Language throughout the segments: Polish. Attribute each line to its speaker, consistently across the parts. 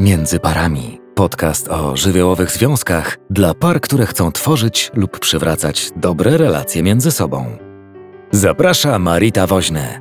Speaker 1: Między parami. Podcast o żywiołowych związkach dla par, które chcą tworzyć lub przywracać dobre relacje między sobą. Zaprasza Marita Woźne.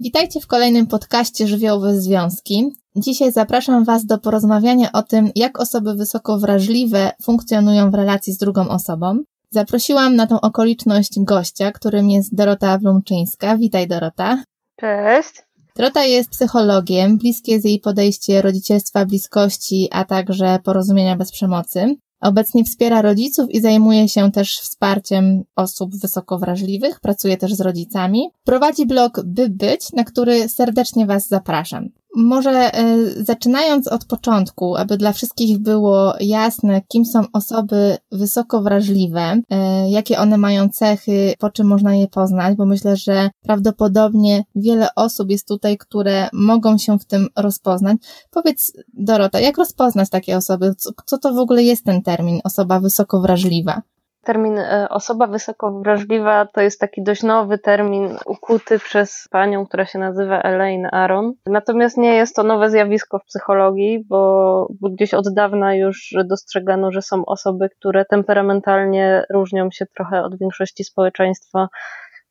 Speaker 2: Witajcie w kolejnym podcaście Żywiołowe Związki. Dzisiaj zapraszam Was do porozmawiania o tym, jak osoby wysoko wrażliwe funkcjonują w relacji z drugą osobą. Zaprosiłam na tą okoliczność gościa, którym jest Dorota Wlumczyńska. Witaj Dorota.
Speaker 3: Cześć.
Speaker 2: Dorota jest psychologiem, bliskie jest jej podejście rodzicielstwa, bliskości, a także porozumienia bez przemocy. Obecnie wspiera rodziców i zajmuje się też wsparciem osób wysoko wrażliwych, pracuje też z rodzicami. Prowadzi blog By Być, na który serdecznie Was zapraszam. Może e, zaczynając od początku, aby dla wszystkich było jasne, kim są osoby wysoko wrażliwe, e, jakie one mają cechy, po czym można je poznać, bo myślę, że prawdopodobnie wiele osób jest tutaj, które mogą się w tym rozpoznać. Powiedz, Dorota, jak rozpoznać takie osoby? Co, co to w ogóle jest ten termin osoba wysoko wrażliwa?
Speaker 3: Termin e, osoba wysoko wrażliwa to jest taki dość nowy termin ukuty przez panią, która się nazywa Elaine Aron. Natomiast nie jest to nowe zjawisko w psychologii, bo, bo gdzieś od dawna już dostrzegano, że są osoby, które temperamentalnie różnią się trochę od większości społeczeństwa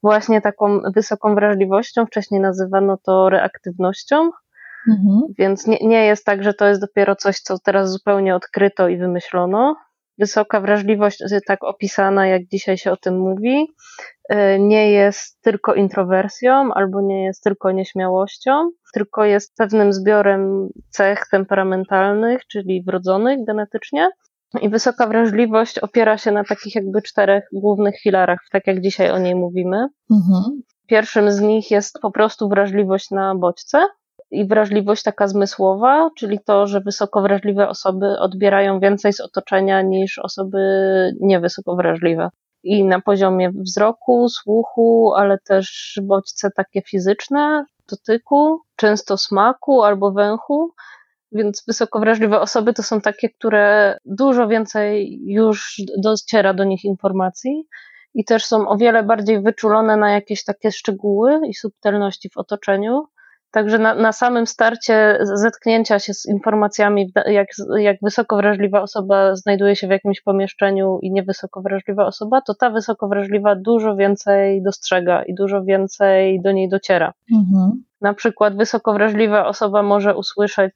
Speaker 3: właśnie taką wysoką wrażliwością. Wcześniej nazywano to reaktywnością. Mhm. Więc nie, nie jest tak, że to jest dopiero coś, co teraz zupełnie odkryto i wymyślono wysoka wrażliwość, tak opisana, jak dzisiaj się o tym mówi, y, nie jest tylko introwersją albo nie jest tylko nieśmiałością, tylko jest pewnym zbiorem cech temperamentalnych, czyli wrodzonych genetycznie. I wysoka wrażliwość opiera się na takich jakby czterech głównych filarach, tak jak dzisiaj o niej mówimy. Mhm. Pierwszym z nich jest po prostu wrażliwość na bodźce, i wrażliwość taka zmysłowa, czyli to, że wysoko wrażliwe osoby odbierają więcej z otoczenia niż osoby niewysoko wrażliwe. I na poziomie wzroku, słuchu, ale też bodźce takie fizyczne, dotyku, często smaku albo węchu. Więc wysoko wrażliwe osoby to są takie, które dużo więcej już dociera do nich informacji i też są o wiele bardziej wyczulone na jakieś takie szczegóły i subtelności w otoczeniu Także na, na samym starcie zetknięcia się z informacjami, jak, jak wysoko wrażliwa osoba znajduje się w jakimś pomieszczeniu i niewysoko wrażliwa osoba, to ta wysoko wrażliwa dużo więcej dostrzega i dużo więcej do niej dociera. Mhm. Na przykład wysoko wrażliwa osoba może usłyszeć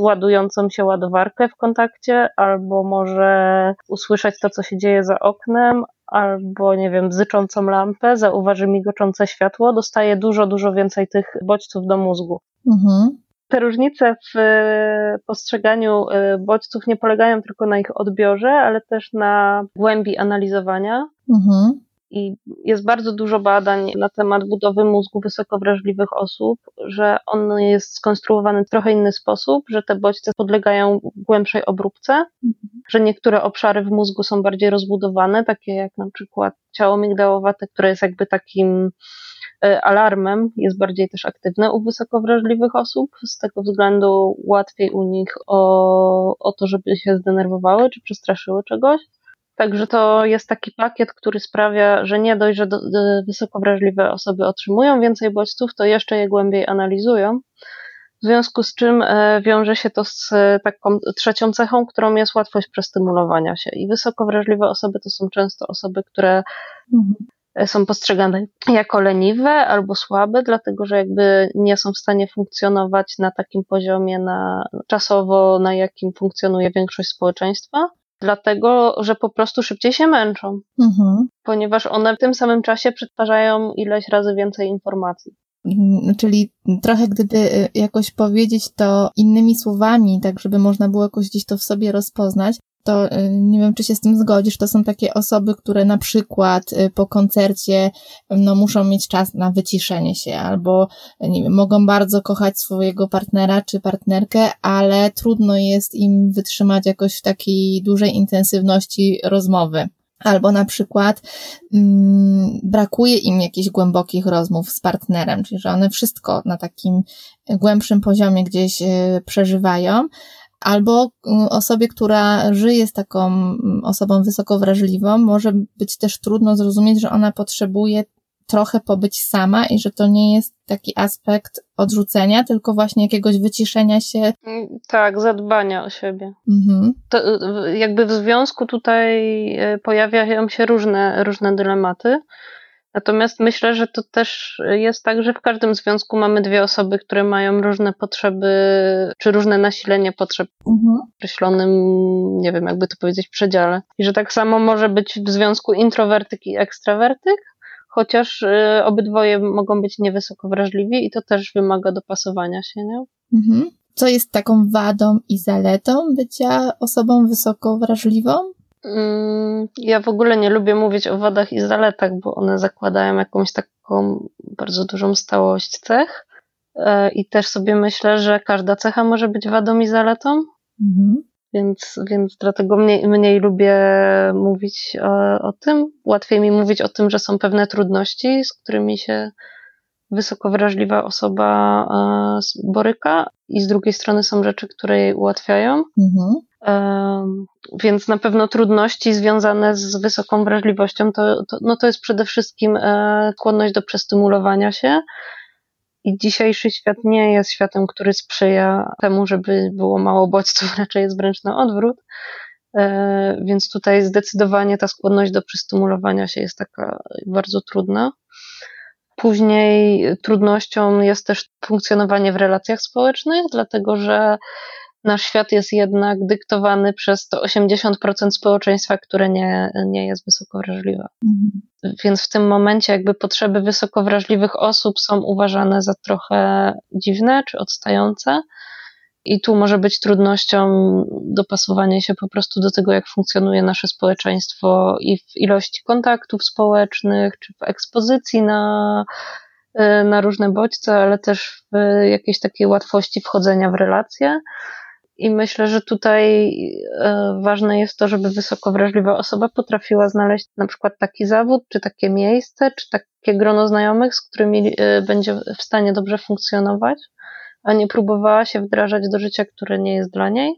Speaker 3: ładującą się ładowarkę w kontakcie, albo może usłyszeć to, co się dzieje za oknem, albo nie wiem, bzyczącą lampę, zauważy migoczące światło, dostaje dużo, dużo więcej tych bodźców do mózgu. Mhm. Te różnice w e, postrzeganiu e, bodźców nie polegają tylko na ich odbiorze, ale też na głębi analizowania. Mhm. I jest bardzo dużo badań na temat budowy mózgu wysoko wrażliwych osób, że on jest skonstruowany w trochę inny sposób, że te bodźce podlegają głębszej obróbce, mhm. że niektóre obszary w mózgu są bardziej rozbudowane, takie jak na przykład ciało migdałowate, które jest jakby takim e, alarmem, jest bardziej też aktywne u wysoko wrażliwych osób. Z tego względu łatwiej u nich o, o to, żeby się zdenerwowały czy przestraszyły czegoś. Także to jest taki pakiet, który sprawia, że nie dość, że do, do wysoko wrażliwe osoby otrzymują więcej bodźców, to jeszcze je głębiej analizują. W związku z czym e, wiąże się to z e, taką trzecią cechą, którą jest łatwość przestymulowania się. I wysoko wrażliwe osoby to są często osoby, które mhm. są postrzegane jako leniwe albo słabe, dlatego że jakby nie są w stanie funkcjonować na takim poziomie na, czasowo, na jakim funkcjonuje większość społeczeństwa dlatego że po prostu szybciej się męczą, mhm. ponieważ one w tym samym czasie przetwarzają ileś razy więcej informacji.
Speaker 2: Mm, czyli trochę gdyby y, jakoś powiedzieć to innymi słowami, tak żeby można było jakoś gdzieś to w sobie rozpoznać, to y, nie wiem, czy się z tym zgodzisz, to są takie osoby, które na przykład y, po koncercie no, muszą mieć czas na wyciszenie się, albo nie wiem, mogą bardzo kochać swojego partnera czy partnerkę, ale trudno jest im wytrzymać jakoś w takiej dużej intensywności rozmowy. Albo na przykład mm, brakuje im jakichś głębokich rozmów z partnerem, czyli że one wszystko na takim głębszym poziomie gdzieś y, przeżywają, albo mm, osobie, która żyje z taką mm, osobą wysoko wrażliwą, może być też trudno zrozumieć, że ona potrzebuje trochę pobyć sama i że to nie jest taki aspekt odrzucenia, tylko właśnie jakiegoś wyciszenia się.
Speaker 3: Tak, zadbania o siebie. Mhm. To, jakby w związku tutaj e, pojawiają się różne, różne dylematy. Natomiast myślę, że to też jest tak, że w każdym związku mamy dwie osoby, które mają różne potrzeby, czy różne nasilenie potrzeb mhm. w określonym, nie wiem, jakby to powiedzieć, przedziale. I że tak samo może być w związku introwertyk i ekstrawertyk, chociaż y, obydwoje mogą być niewysoko wrażliwi i to też wymaga dopasowania się, nie? Mhm.
Speaker 2: Co jest taką wadą i zaletą bycia osobą wysoko wrażliwą?
Speaker 3: Mm, ja w ogóle nie lubię mówić o wadach i zaletach, bo one zakładają jakąś taką bardzo dużą stałość cech. E, I też sobie myślę, że każda cecha może być wadą i zaletą. Mhm. Więc, więc dlatego mniej, mniej lubię mówić o, o tym. Łatwiej mi mówić o tym, że są pewne trudności, z którymi się wysoko wrażliwa osoba e, boryka, i z drugiej strony są rzeczy, które jej ułatwiają. Mhm. Więc na pewno trudności związane z wysoką wrażliwością to, to, no to jest przede wszystkim e, skłonność do przestymulowania się. I dzisiejszy świat nie jest światem, który sprzyja temu, żeby było mało bodźców, raczej jest wręcz na odwrót. E, więc tutaj zdecydowanie ta skłonność do przystymulowania się jest taka bardzo trudna. Później trudnością jest też funkcjonowanie w relacjach społecznych, dlatego że nasz świat jest jednak dyktowany przez to 80% społeczeństwa, które nie, nie jest wysoko wrażliwe. Mhm. Więc w tym momencie jakby potrzeby wysoko wrażliwych osób są uważane za trochę dziwne czy odstające. I tu może być trudnością dopasowanie się po prostu do tego, jak funkcjonuje nasze społeczeństwo i w ilości kontaktów społecznych, czy w ekspozycji na, na różne bodźce, ale też w jakiejś takiej łatwości wchodzenia w relacje. I myślę, że tutaj e, ważne jest to, żeby wysoko wrażliwa osoba potrafiła znaleźć na przykład taki zawód, czy takie miejsce, czy takie grono znajomych, z którymi e, będzie w stanie dobrze funkcjonować, a nie próbowała się wdrażać do życia, które nie jest dla niej.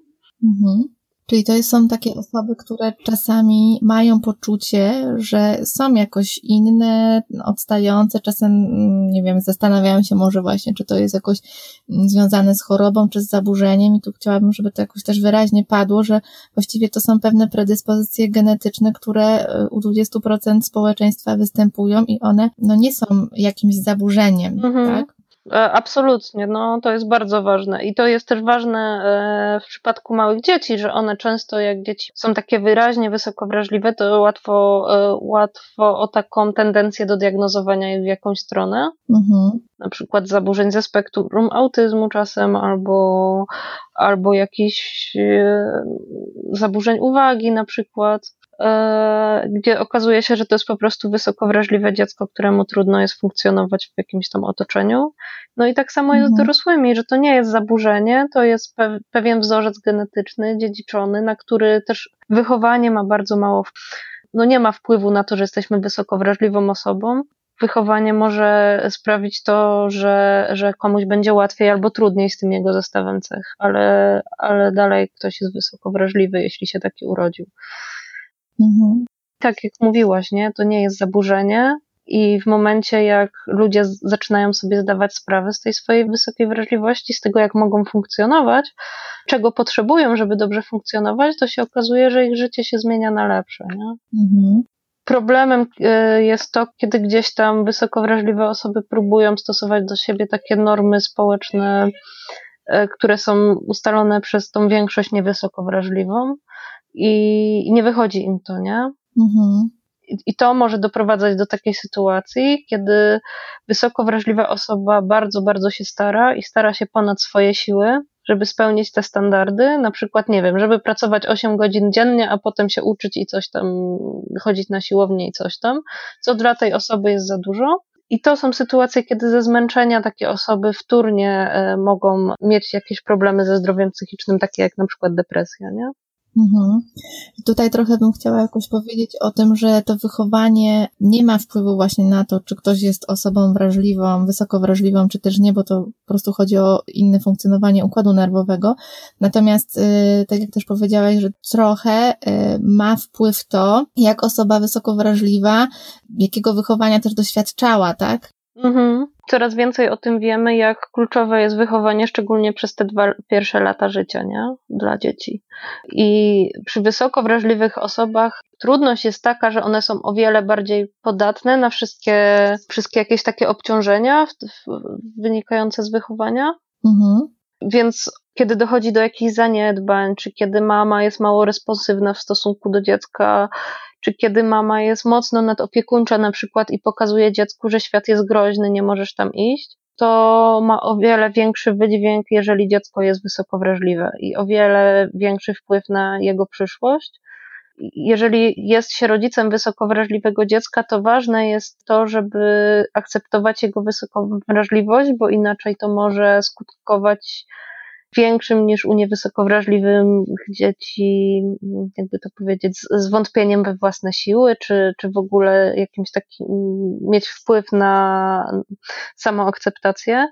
Speaker 3: Mhm.
Speaker 2: Czyli to są takie osoby, które czasami mają poczucie, że są jakoś inne, odstające, czasem, mm, nie wiem, zastanawiają się może właśnie, czy to jest jakoś mm, związane z chorobą, czy z zaburzeniem i tu chciałabym, żeby to jakoś też wyraźnie padło, że właściwie to są pewne predyspozycje genetyczne, które y, u 20% społeczeństwa występują i one, no nie są jakimś zaburzeniem, mhm. tak?
Speaker 3: E, absolutnie, no to jest bardzo ważne. I to jest też ważne e, w przypadku małych dzieci, że one często, jak dzieci są takie wyraźnie wysoko wrażliwe, to łatwo, e, łatwo o taką tendencję do diagnozowania je w jakąś stronę. Mhm. Na przykład zaburzeń ze spektrum autyzmu czasem, albo, albo jakichś zaburzeń uwagi na przykład. E, gdzie okazuje się, że to jest po prostu wysoko wrażliwe dziecko, któremu trudno jest funkcjonować w jakimś tam otoczeniu. No i tak samo jest z mhm. dorosłymi, że to nie jest zaburzenie, to jest pewien wzorzec genetyczny, dziedziczony, na który też wychowanie ma bardzo mało, no nie ma wpływu na to, że jesteśmy wysoko wrażliwą osobą. Wychowanie może sprawić to, że, że komuś będzie łatwiej albo trudniej z tym jego zestawem cech, ale, ale dalej ktoś jest wysoko wrażliwy, jeśli się taki urodził. Mhm. Tak jak mówiłaś, nie? To nie jest zaburzenie, i w momencie, jak ludzie zaczynają sobie zdawać sprawę z tej swojej wysokiej wrażliwości, z tego, jak mogą funkcjonować, czego potrzebują, żeby dobrze funkcjonować, to się okazuje, że ich życie się zmienia na lepsze. Nie? Mhm. Problemem e, jest to, kiedy gdzieś tam wysoko wrażliwe osoby próbują stosować do siebie takie normy społeczne, e, które są ustalone przez tą większość niewysoko wrażliwą i nie wychodzi im to, nie? Mhm. I to może doprowadzać do takiej sytuacji, kiedy wysoko wrażliwa osoba bardzo, bardzo się stara i stara się ponad swoje siły, żeby spełnić te standardy, na przykład, nie wiem, żeby pracować 8 godzin dziennie, a potem się uczyć i coś tam, chodzić na siłownię i coś tam, co dla tej osoby jest za dużo. I to są sytuacje, kiedy ze zmęczenia takie osoby wtórnie e, mogą mieć jakieś problemy ze zdrowiem psychicznym, takie jak na przykład depresja, nie?
Speaker 2: Mhm. Tutaj trochę bym chciała jakoś powiedzieć o tym, że to wychowanie nie ma wpływu właśnie na to, czy ktoś jest osobą wrażliwą, wysoko wrażliwą, czy też nie, bo to po prostu chodzi o inne funkcjonowanie układu nerwowego. Natomiast, yy, tak jak też powiedziałaś, że trochę yy, ma wpływ to, jak osoba wysoko wrażliwa, jakiego wychowania też doświadczała, tak?
Speaker 3: Mhm. Coraz więcej o tym wiemy, jak kluczowe jest wychowanie, szczególnie przez te dwa pierwsze lata życia, nie? Dla dzieci. I przy wysoko wrażliwych osobach trudność jest taka, że one są o wiele bardziej podatne na wszystkie, wszystkie jakieś takie obciążenia w, w, wynikające z wychowania. Mhm. Więc kiedy dochodzi do jakichś zaniedbań, czy kiedy mama jest mało responsywna w stosunku do dziecka, czy kiedy mama jest mocno nadopiekuńcza na przykład i pokazuje dziecku, że świat jest groźny, nie możesz tam iść, to ma o wiele większy wydźwięk, jeżeli dziecko jest wysoko wrażliwe i o wiele większy wpływ na jego przyszłość. Jeżeli jest się rodzicem wysoko wrażliwego dziecka, to ważne jest to, żeby akceptować jego wysoką wrażliwość, bo inaczej to może skutkować większym niż u niewysoko wrażliwych dzieci, jakby to powiedzieć, z wątpieniem we własne siły, czy, czy w ogóle jakimś takim, mieć wpływ na samoakceptację.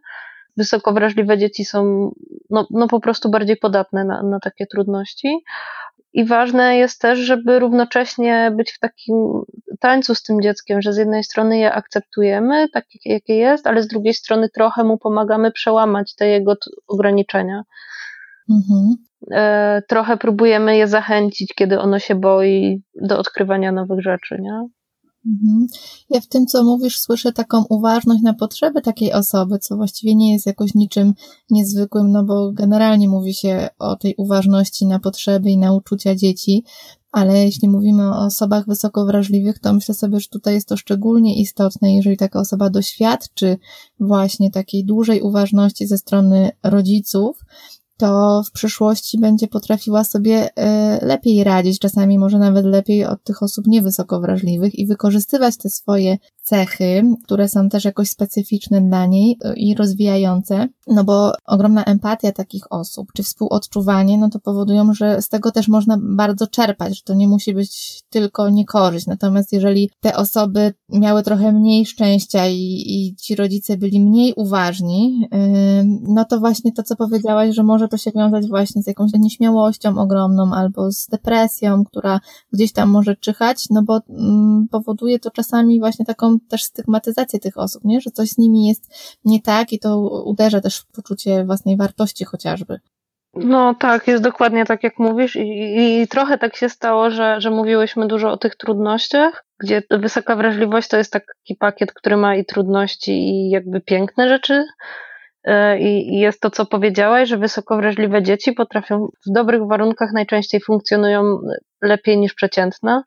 Speaker 3: Wysoko wrażliwe dzieci są no, no po prostu bardziej podatne na, na takie trudności. I ważne jest też, żeby równocześnie być w takim tańcu z tym dzieckiem, że z jednej strony je akceptujemy, takie jakie jest, ale z drugiej strony trochę mu pomagamy przełamać te jego ograniczenia. Mhm. E, trochę próbujemy je zachęcić, kiedy ono się boi do odkrywania nowych rzeczy, nie?
Speaker 2: Mhm. Ja w tym, co mówisz, słyszę taką uważność na potrzeby takiej osoby, co właściwie nie jest jakoś niczym niezwykłym, no bo generalnie mówi się o tej uważności na potrzeby i na uczucia dzieci, ale jeśli mówimy o osobach wysoko wrażliwych, to myślę sobie, że tutaj jest to szczególnie istotne, jeżeli taka osoba doświadczy właśnie takiej dużej uważności ze strony rodziców, to w przyszłości będzie potrafiła sobie e, lepiej radzić, czasami może nawet lepiej od tych osób niewysoko wrażliwych i wykorzystywać te swoje cechy, które są też jakoś specyficzne dla niej e, i rozwijające, no bo ogromna empatia takich osób, czy współodczuwanie, no to powodują, że z tego też można bardzo czerpać, że to nie musi być tylko niekorzyść. Natomiast jeżeli te osoby miały trochę mniej szczęścia i, i ci rodzice byli mniej uważni, yy, no to właśnie to, co powiedziałaś, że może to się wiązać właśnie z jakąś nieśmiałością ogromną albo z depresją, która gdzieś tam może czyhać, no bo mm, powoduje to czasami właśnie taką też stygmatyzację tych osób, nie? że coś z nimi jest nie tak i to uderza też w poczucie własnej wartości chociażby.
Speaker 3: No tak, jest dokładnie tak jak mówisz i, i trochę tak się stało, że, że mówiłyśmy dużo o tych trudnościach, gdzie wysoka wrażliwość to jest taki pakiet, który ma i trudności i jakby piękne rzeczy, i jest to, co powiedziałaś, że wysoko wrażliwe dzieci potrafią w dobrych warunkach najczęściej funkcjonują lepiej niż przeciętne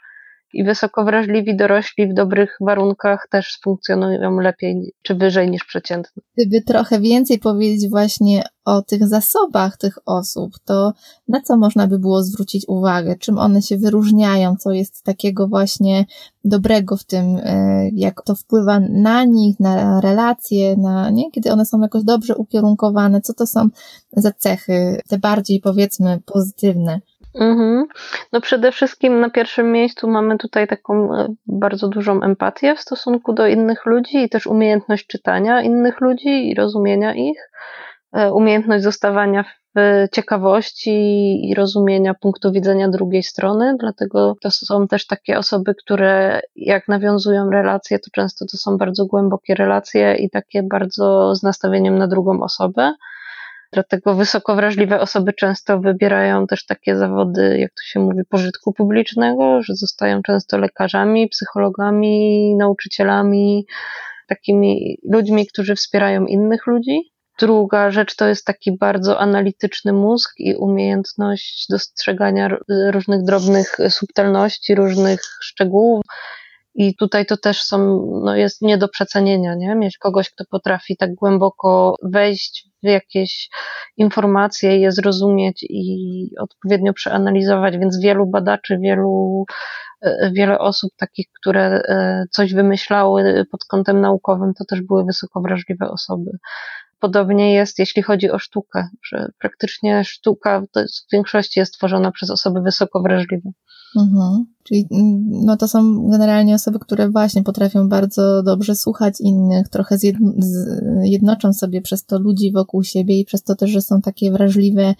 Speaker 3: i wysoko wrażliwi dorośli w dobrych warunkach też funkcjonują lepiej czy wyżej niż przeciętny.
Speaker 2: Gdyby trochę więcej powiedzieć właśnie o tych zasobach tych osób, to na co można by było zwrócić uwagę? Czym one się wyróżniają? Co jest takiego właśnie dobrego w tym? E, jak to wpływa na nich, na relacje, na, nie? Kiedy one są jakoś dobrze ukierunkowane? Co to są za cechy, te bardziej powiedzmy pozytywne?
Speaker 3: Mhm. No przede wszystkim na pierwszym miejscu mamy tutaj taką e, bardzo dużą empatię w stosunku do innych ludzi i też umiejętność czytania innych ludzi i rozumienia ich, e, umiejętność zostawania w ciekawości i rozumienia punktu widzenia drugiej strony, dlatego to są też takie osoby, które jak nawiązują relacje, to często to są bardzo głębokie relacje i takie bardzo z nastawieniem na drugą osobę. Dlatego wysoko wrażliwe osoby często wybierają też takie zawody, jak to się mówi, pożytku publicznego, że zostają często lekarzami, psychologami, nauczycielami, takimi ludźmi, którzy wspierają innych ludzi. Druga rzecz to jest taki bardzo analityczny mózg i umiejętność dostrzegania różnych drobnych subtelności, różnych szczegółów. I tutaj to też są, no jest nie do przecenienia, nie? Mieć kogoś, kto potrafi tak głęboko wejść w jakieś informacje, je zrozumieć i odpowiednio przeanalizować, więc wielu badaczy, wielu, e, wiele osób takich, które e, coś wymyślały pod kątem naukowym, to też były wysoko wrażliwe osoby. podobnie jest, jeśli chodzi o sztukę, że praktycznie sztuka w większości jest tworzona przez osoby wysoko wrażliwe.
Speaker 2: Mhm. Czyli mm, no to są generalnie osoby, które właśnie potrafią bardzo dobrze słuchać innych, trochę zjednoczą sobie przez to ludzi wokół siebie i przez to też, że są takie wrażliwe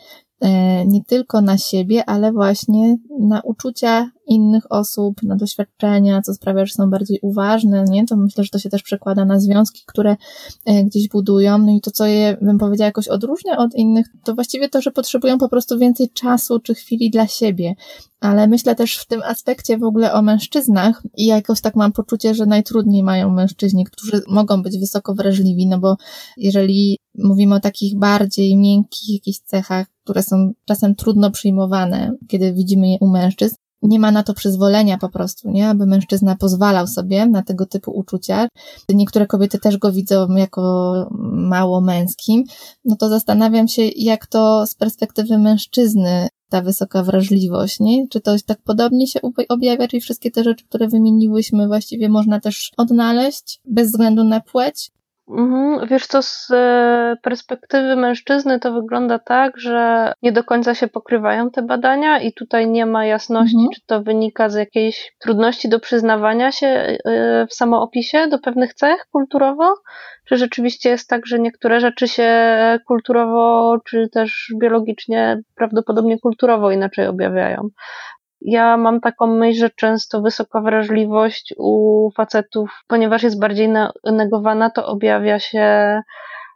Speaker 2: nie tylko na siebie, ale właśnie na uczucia innych osób, na doświadczenia, co sprawia, że są bardziej uważne, nie? To myślę, że to się też przekłada na związki, które e, gdzieś budują. No i to, co je, bym powiedziała, jakoś odróżnia od innych, to właściwie to, że potrzebują po prostu więcej czasu czy chwili dla siebie. Ale myślę też w tym aspekcie w ogóle o mężczyznach i jakoś tak mam poczucie, że najtrudniej mają mężczyźni, którzy mogą być wysoko wrażliwi, no bo jeżeli mówimy o takich bardziej miękkich jakichś cechach, które są czasem trudno przyjmowane, kiedy widzimy je u mężczyzn, nie ma na to przyzwolenia po prostu, nie? Aby mężczyzna pozwalał sobie na tego typu uczucia. Niektóre kobiety też go widzą jako mało męskim. No to zastanawiam się, jak to z perspektywy mężczyzny ta wysoka wrażliwość, nie? Czy to tak podobnie się objawia, czyli wszystkie te rzeczy, które wymieniłyśmy, właściwie można też odnaleźć bez względu na płeć?
Speaker 3: Mhm. Wiesz co, z e, perspektywy mężczyzny to wygląda tak, że nie do końca się pokrywają te badania i tutaj nie ma jasności, mhm. czy to wynika z jakiejś trudności do przyznawania się e, w samoopisie do pewnych cech kulturowo, czy rzeczywiście jest tak, że niektóre rzeczy się kulturowo, czy też biologicznie, prawdopodobnie kulturowo inaczej objawiają. Ja mam taką myśl, że często wysoka wrażliwość u facetów, ponieważ jest bardziej negowana, to objawia się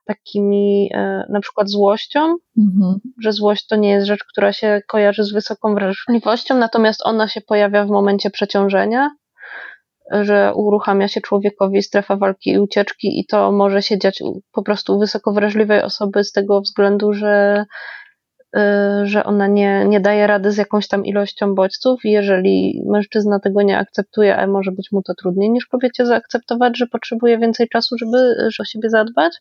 Speaker 3: takimi e, na przykład złością, mhm. że złość to nie jest rzecz, która się kojarzy z wysoką wrażliwością, natomiast ona się pojawia w momencie przeciążenia, że uruchamia się człowiekowi strefa walki i ucieczki i to może się dziać po prostu u wysoko wrażliwej osoby z tego względu, że że ona nie, nie daje rady z jakąś tam ilością bodźców i jeżeli mężczyzna tego nie akceptuje, a może być mu to trudniej niż kobiecie zaakceptować, że potrzebuje więcej czasu, żeby, żeby o siebie zadbać,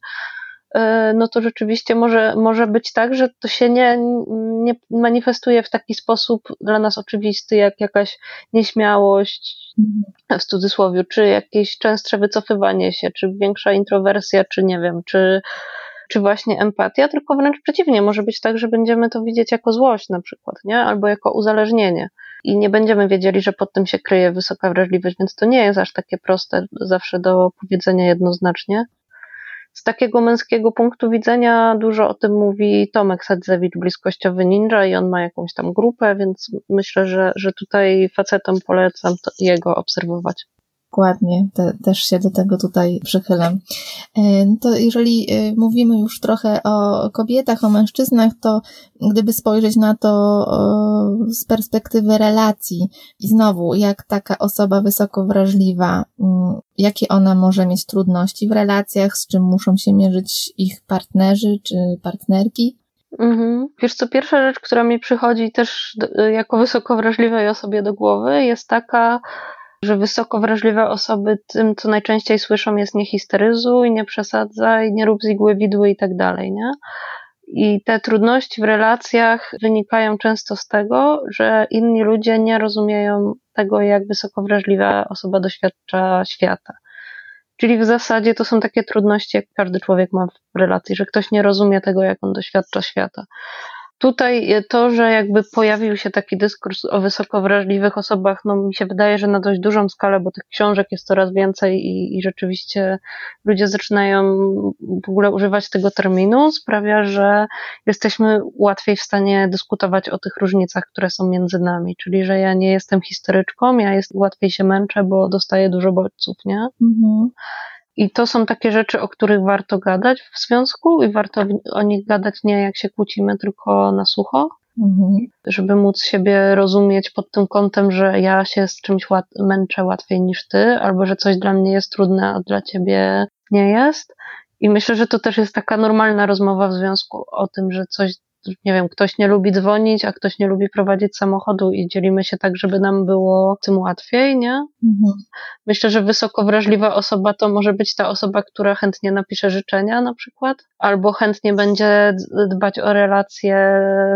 Speaker 3: y, no to rzeczywiście może, może być tak, że to się nie, nie manifestuje w taki sposób dla nas oczywisty, jak jakaś nieśmiałość, w cudzysłowie, czy jakieś częstsze wycofywanie się, czy większa introwersja, czy nie wiem, czy czy właśnie empatia, tylko wręcz przeciwnie, może być tak, że będziemy to widzieć jako złość na przykład, nie? Albo jako uzależnienie i nie będziemy wiedzieli, że pod tym się kryje wysoka wrażliwość, więc to nie jest aż takie proste zawsze do powiedzenia jednoznacznie. Z takiego męskiego punktu widzenia dużo o tym mówi Tomek Sadzewicz, bliskościowy ninja i on ma jakąś tam grupę, więc myślę, że, że tutaj facetom polecam jego obserwować.
Speaker 2: Dokładnie, te, też się do tego tutaj przychylam. E, no to jeżeli e, mówimy już trochę o kobietach, o mężczyznach, to gdyby spojrzeć na to z perspektywy relacji i znowu, jak taka osoba wysoko wrażliwa, mm, jakie ona może mieć trudności w relacjach, z czym muszą się mierzyć ich partnerzy czy partnerki,
Speaker 3: Mhm. Wiesz co, pierwsza rzecz, która mi przychodzi też jako wysoko wrażliwej osobie do głowy jest taka, że wysoko wrażliwe osoby tym, co najczęściej słyszą, jest nie histeryzuj, nie przesadzaj, nie rób z igły widły i tak dalej, nie? I te trudności w relacjach wynikają często z tego, że inni ludzie nie rozumieją tego, jak wysoko wrażliwa osoba doświadcza świata. Czyli w zasadzie to są takie trudności, jak każdy człowiek ma w relacji, że ktoś nie rozumie tego, jak on doświadcza świata. Tutaj to, że jakby pojawił się taki dyskurs o wysoko wrażliwych osobach, no mi się wydaje, że na dość dużą skalę, bo tych książek jest coraz więcej i, i rzeczywiście ludzie zaczynają w ogóle używać tego terminu, sprawia, że jesteśmy łatwiej w stanie dyskutować o tych różnicach, które są między nami. Czyli, że ja nie jestem historyczką, ja jest, łatwiej się męczę, bo dostaję dużo bodźców, nie? Mhm. I to są takie rzeczy, o których warto gadać w związku i warto o nich gadać nie jak się kłócimy, tylko na sucho, mhm. żeby móc siebie rozumieć pod tym kątem, że ja się z czymś łat męczę łatwiej niż ty, albo że coś dla mnie jest trudne, a dla ciebie nie jest. I myślę, że to też jest taka normalna rozmowa w związku o tym, że coś nie wiem, ktoś nie lubi dzwonić, a ktoś nie lubi prowadzić samochodu i dzielimy się tak, żeby nam było tym łatwiej, nie? Mhm. Myślę, że wysoko wrażliwa osoba to może być ta osoba, która chętnie napisze życzenia na przykład, albo chętnie będzie dbać o relacje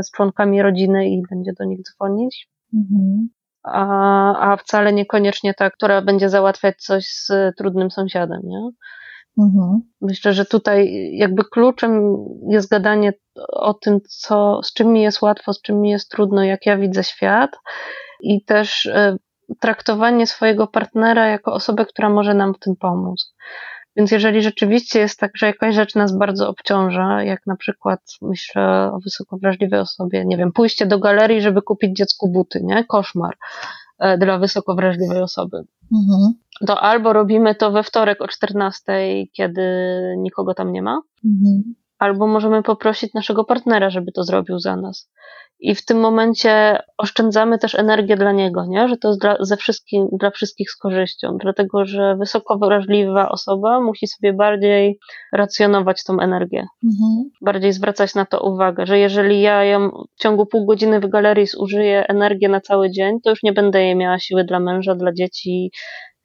Speaker 3: z członkami rodziny i będzie do nich dzwonić. Mhm. A, a wcale niekoniecznie ta, która będzie załatwiać coś z trudnym sąsiadem, nie? Mhm. Myślę, że tutaj jakby kluczem jest gadanie o tym, co, z czym mi jest łatwo, z czym mi jest trudno, jak ja widzę świat i też e, traktowanie swojego partnera jako osobę, która może nam w tym pomóc. Więc jeżeli rzeczywiście jest tak, że jakaś rzecz nas bardzo obciąża, jak na przykład myślę o wysoko wrażliwej osobie, nie wiem, pójście do galerii, żeby kupić dziecku buty, nie? Koszmar dla wysoko wrażliwej osoby. Mhm. To albo robimy to we wtorek o 14, kiedy nikogo tam nie ma, mhm. Albo możemy poprosić naszego partnera, żeby to zrobił za nas i w tym momencie oszczędzamy też energię dla niego, nie? że to jest dla, ze wszystkim, dla wszystkich z korzyścią, dlatego że wysoko wrażliwa osoba musi sobie bardziej racjonować tą energię, mhm. bardziej zwracać na to uwagę, że jeżeli ja ją w ciągu pół godziny w galerii zużyję energię na cały dzień, to już nie będę jej miała siły dla męża, dla dzieci,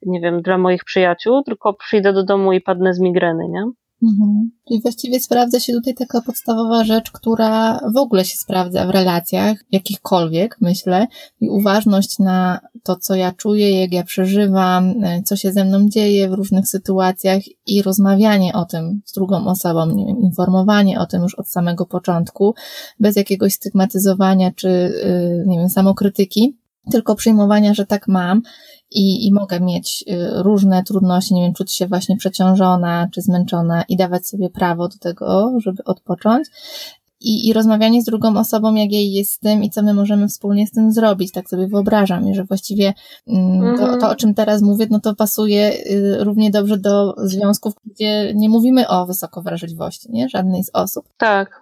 Speaker 3: nie wiem, dla moich przyjaciół, tylko przyjdę do domu i padnę z migreny, nie?
Speaker 2: Mhm. Czyli właściwie sprawdza się tutaj taka podstawowa rzecz, która w ogóle się sprawdza w relacjach, jakichkolwiek, myślę, i uważność na to, co ja czuję, jak ja przeżywam, e, co się ze mną dzieje w różnych sytuacjach i rozmawianie o tym z drugą osobą, nie wiem, informowanie o tym już od samego początku, bez jakiegoś stygmatyzowania czy, e, nie wiem, samokrytyki, tylko przyjmowania, że tak mam i, i mogę mieć y, różne trudności, nie wiem, czuć się właśnie przeciążona czy zmęczona i dawać sobie prawo do tego, żeby odpocząć. I, i rozmawianie z drugą osobą, jak jej jest z tym i co my możemy wspólnie z tym zrobić, tak sobie wyobrażam, i że właściwie mm, to, to, o czym teraz mówię, no to pasuje y, równie dobrze do związków, gdzie nie mówimy o wysokowrażliwości, nie? Żadnej z osób.
Speaker 3: Tak.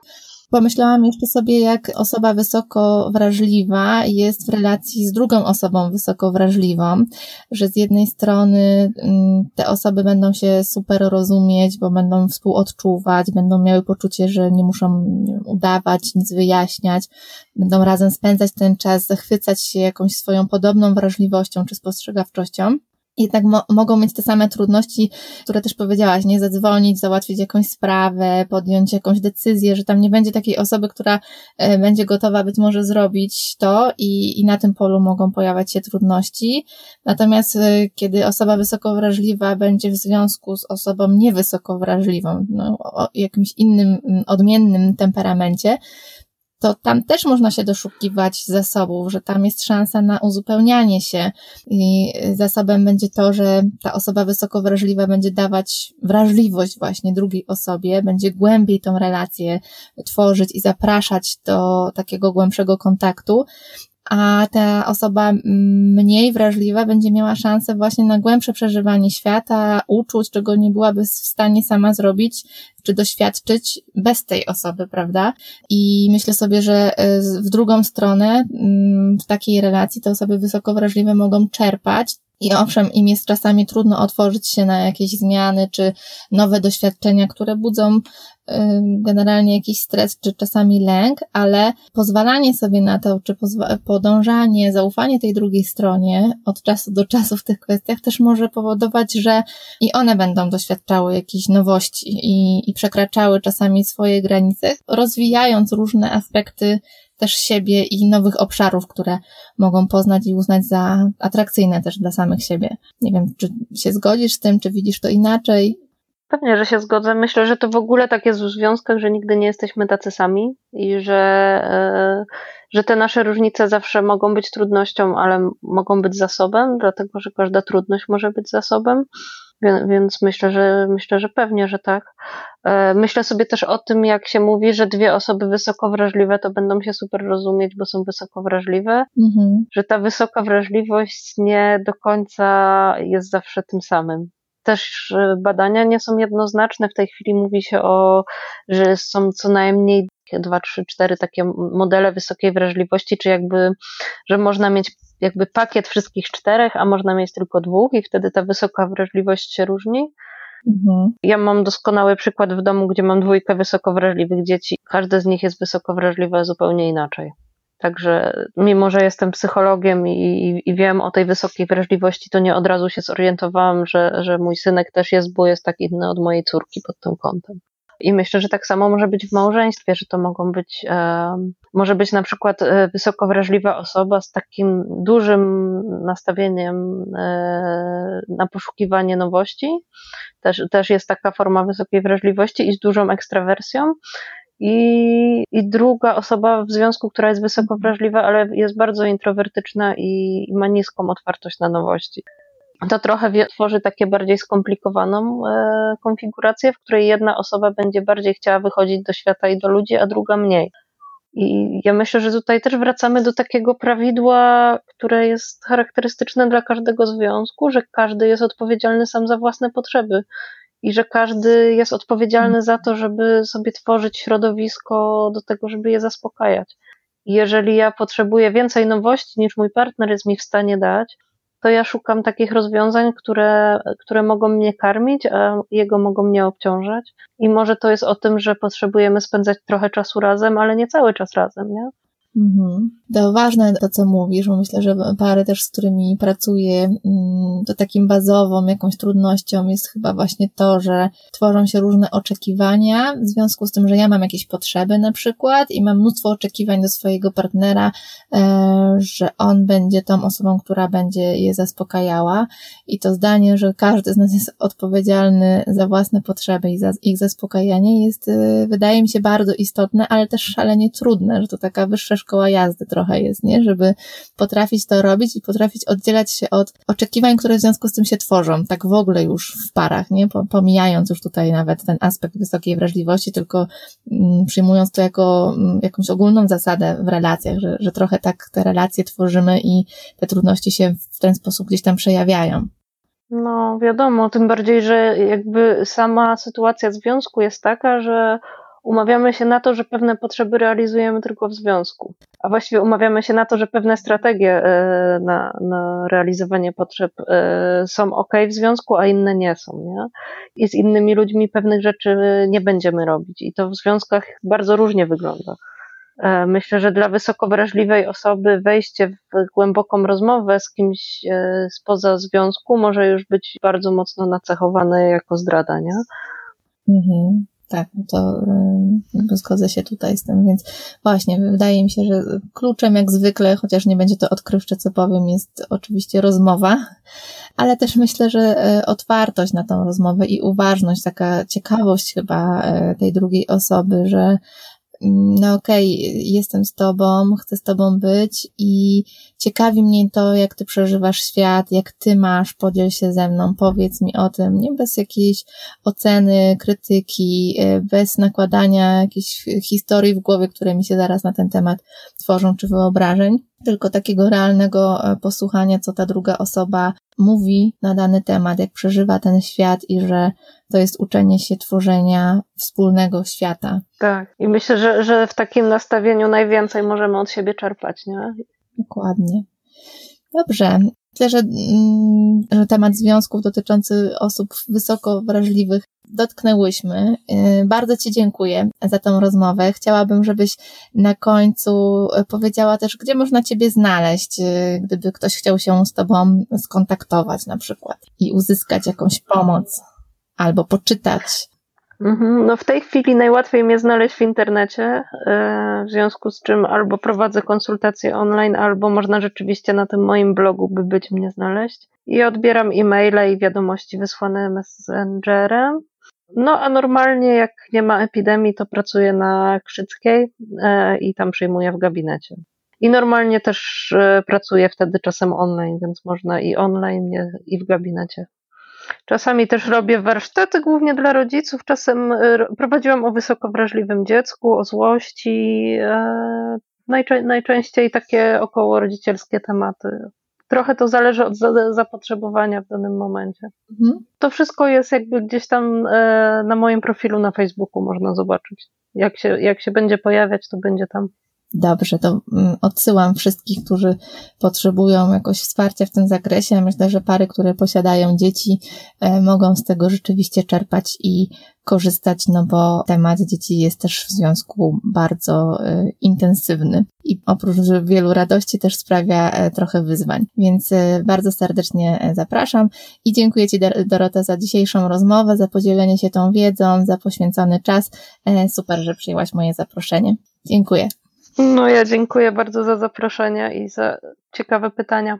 Speaker 2: Pomyślałam jeszcze sobie, jak osoba wysoko wrażliwa jest w relacji z drugą osobą wysoko wrażliwą, że z jednej strony mm, te osoby będą się super rozumieć, bo będą współodczuwać, będą miały poczucie, że nie muszą udawać, nic wyjaśniać, będą razem spędzać ten czas, zachwycać się jakąś swoją podobną wrażliwością czy spostrzegawczością jednak mo mogą mieć te same trudności, które też powiedziałaś, nie zadzwonić, załatwić jakąś sprawę, podjąć jakąś decyzję, że tam nie będzie takiej osoby, która e, będzie gotowa być może zrobić to i, i na tym polu mogą pojawiać się trudności. Natomiast e, kiedy osoba wysoko wrażliwa będzie w związku z osobą niewysoko wrażliwą, no, o jakimś innym, odmiennym temperamencie, to tam też można się doszukiwać zasobów, że tam jest szansa na uzupełnianie się i zasobem będzie to, że ta osoba wysoko wrażliwa będzie dawać wrażliwość właśnie drugiej osobie, będzie głębiej tą relację tworzyć i zapraszać do takiego głębszego kontaktu, a ta osoba mniej wrażliwa będzie miała szansę właśnie na głębsze przeżywanie świata, uczuć, czego nie byłaby w stanie sama zrobić, czy doświadczyć bez tej osoby, prawda? I myślę sobie, że e, w drugą stronę, w takiej relacji te osoby wysoko wrażliwe mogą czerpać i owszem, im jest czasami trudno otworzyć się na jakieś zmiany czy nowe doświadczenia, które budzą generalnie jakiś stres czy czasami lęk, ale pozwalanie sobie na to, czy podążanie, zaufanie tej drugiej stronie od czasu do czasu w tych kwestiach też może powodować, że i one będą doświadczały jakichś nowości i, i przekraczały czasami swoje granice, rozwijając różne aspekty też siebie i nowych obszarów, które mogą poznać i uznać za atrakcyjne też dla samych siebie. Nie wiem, czy się zgodzisz z tym, czy widzisz to inaczej?
Speaker 3: Pewnie, że się zgodzę. Myślę, że to w ogóle tak jest w związkach, że nigdy nie jesteśmy tacy sami i że, e, że te nasze różnice zawsze mogą być trudnością, ale mogą być zasobem, dlatego że każda trudność może być zasobem. Więc myślę, że myślę, że pewnie, że tak. E, myślę sobie też o tym, jak się mówi, że dwie osoby wysoko wrażliwe to będą się super rozumieć, bo są wysoko wrażliwe, mhm. że ta wysoka wrażliwość nie do końca jest zawsze tym samym też badania nie są jednoznaczne. W tej chwili mówi się o, że są co najmniej dwa, trzy, cztery takie modele wysokiej wrażliwości, czy jakby, że można mieć jakby pakiet wszystkich czterech, a można mieć tylko dwóch i wtedy ta wysoka wrażliwość się różni. Mhm. Ja mam doskonały przykład w domu, gdzie mam dwójkę wysoko wrażliwych dzieci. Każde z nich jest wysoko wrażliwe zupełnie inaczej. Także mimo, że jestem psychologiem i, i, wiem o tej wysokiej wrażliwości, to nie od razu się zorientowałam, że, że mój synek też jest, bo jest tak inny od mojej córki pod tym kątem. I myślę, że tak samo może być w małżeństwie, że to mogą być, e, może być na przykład e, wysoko wrażliwa osoba z takim dużym nastawieniem e, na poszukiwanie nowości. Też, też jest taka forma wysokiej wrażliwości i z dużą ekstrawersją. I, I druga osoba w związku, która jest wysoko wrażliwa, ale jest bardzo introwertyczna i ma niską otwartość na nowości to trochę tworzy takie bardziej skomplikowaną e, konfigurację, w której jedna osoba będzie bardziej chciała wychodzić do świata i do ludzi, a druga mniej. I ja myślę, że tutaj też wracamy do takiego prawidła, które jest charakterystyczne dla każdego związku, że każdy jest odpowiedzialny sam za własne potrzeby i że każdy jest odpowiedzialny za to, żeby sobie tworzyć środowisko do tego, żeby je zaspokajać. jeżeli ja potrzebuję więcej nowości niż mój partner jest mi w stanie dać, to ja szukam takich rozwiązań, które, które mogą mnie karmić, a jego mogą mnie obciążać. I może to jest o tym, że potrzebujemy spędzać trochę czasu razem, ale nie cały czas razem, nie?
Speaker 2: Mhm. To ważne to, co mówisz, bo myślę, że pary też, z którymi pracuję, mm, to takim bazową jakąś trudnością jest chyba właśnie to, że tworzą się różne oczekiwania w związku z tym, że ja mam jakieś potrzeby na przykład i mam mnóstwo oczekiwań do swojego partnera, e, że on będzie tą osobą, która będzie je zaspokajała. I to zdanie, że każdy z nas jest odpowiedzialny za własne potrzeby i za ich zaspokajanie jest, e, wydaje mi się bardzo istotne, ale też szalenie trudne, że to taka wyższa szkoła jazdy trochę jest, nie? Żeby potrafić to robić i potrafić oddzielać się od oczekiwań, które w związku z tym się tworzą, tak w ogóle już w parach, nie? Pomijając już tutaj nawet ten aspekt wysokiej wrażliwości, tylko mm, przyjmując to jako mm, jakąś ogólną zasadę w relacjach, że, że trochę tak te relacje tworzymy i te trudności się w ten sposób gdzieś tam przejawiają.
Speaker 3: No, wiadomo, tym bardziej, że jakby sama sytuacja związku jest taka, że umawiamy się na to, że pewne potrzeby realizujemy tylko w związku. A właściwie umawiamy się na to, że pewne strategie e, na, na realizowanie potrzeb e, są ok w związku, a inne nie są. Nie? I z innymi ludźmi pewnych rzeczy nie będziemy robić. I to w związkach bardzo różnie wygląda. E, myślę, że dla wysoko wrażliwej osoby wejście w głęboką rozmowę z kimś spoza związku może już być bardzo mocno nacechowane jako zdrada, nie?
Speaker 2: Mhm. Tak, no to y, zgodzę się tutaj z tym, więc właśnie, wydaje mi się, że kluczem jak zwykle, chociaż nie będzie to odkrywcze, co powiem, jest oczywiście rozmowa, ale też myślę, że y, otwartość na tą rozmowę i uważność, taka ciekawość chyba y, tej drugiej osoby, że no okej, okay, jestem z tobą, chcę z tobą być i ciekawi mnie to, jak ty przeżywasz świat, jak ty masz, podziel się ze mną, powiedz mi o tym, nie bez jakiejś oceny, krytyki, e, bez nakładania jakichś historii w głowie, które mi się zaraz na ten temat tworzą, czy wyobrażeń, tylko takiego realnego e, posłuchania, co ta druga osoba mówi na dany temat, jak przeżywa ten świat i że to jest uczenie się tworzenia wspólnego świata.
Speaker 3: Tak, i myślę, że, że w takim nastawieniu najwięcej możemy od siebie czerpać, nie?
Speaker 2: Dokładnie. Dobrze. Myślę, że, mm, że temat związków dotyczący osób wysoko wrażliwych dotknęłyśmy. Y, bardzo Ci dziękuję za tą rozmowę. Chciałabym, żebyś na końcu powiedziała też, gdzie można Ciebie znaleźć, y, gdyby ktoś chciał się z Tobą skontaktować na przykład i uzyskać jakąś pomoc albo poczytać.
Speaker 3: Mhm. No w tej chwili najłatwiej mnie znaleźć w internecie, w związku z czym albo prowadzę konsultacje online, albo można rzeczywiście na tym moim blogu by być mnie znaleźć. I odbieram e-maile i wiadomości wysłane messengerem. No a normalnie jak nie ma epidemii, to pracuję na Krzyckiej e, i tam przyjmuję w gabinecie. I normalnie też e, pracuję wtedy czasem online, więc można i online, i w gabinecie. Czasami też robię warsztaty głównie dla rodziców. Czasem e, prowadziłam o wysoko wrażliwym dziecku, o złości. Najczę najczęściej takie około rodzicielskie tematy. Trochę to zależy od zapotrzebowania w danym momencie. Mhm. To wszystko jest jakby gdzieś tam e, na moim profilu na Facebooku można zobaczyć. Jak się, jak się będzie pojawiać, to będzie tam.
Speaker 2: Dobrze, to mm, odsyłam wszystkich, którzy potrzebują jakoś wsparcia w tym zakresie. Myślę, że pary, które posiadają dzieci, e, mogą z tego rzeczywiście czerpać i korzystać, no bo temat dzieci jest też w związku bardzo y, intensywny i oprócz wielu radości też sprawia y, trochę wyzwań. Więc y, bardzo serdecznie zapraszam i dziękuję Ci Dorota za dzisiejszą rozmowę, za podzielenie się tą wiedzą, za poświęcony czas. Super, że przyjęłaś moje zaproszenie. Dziękuję.
Speaker 3: No ja dziękuję bardzo za zaproszenie i za ciekawe pytania.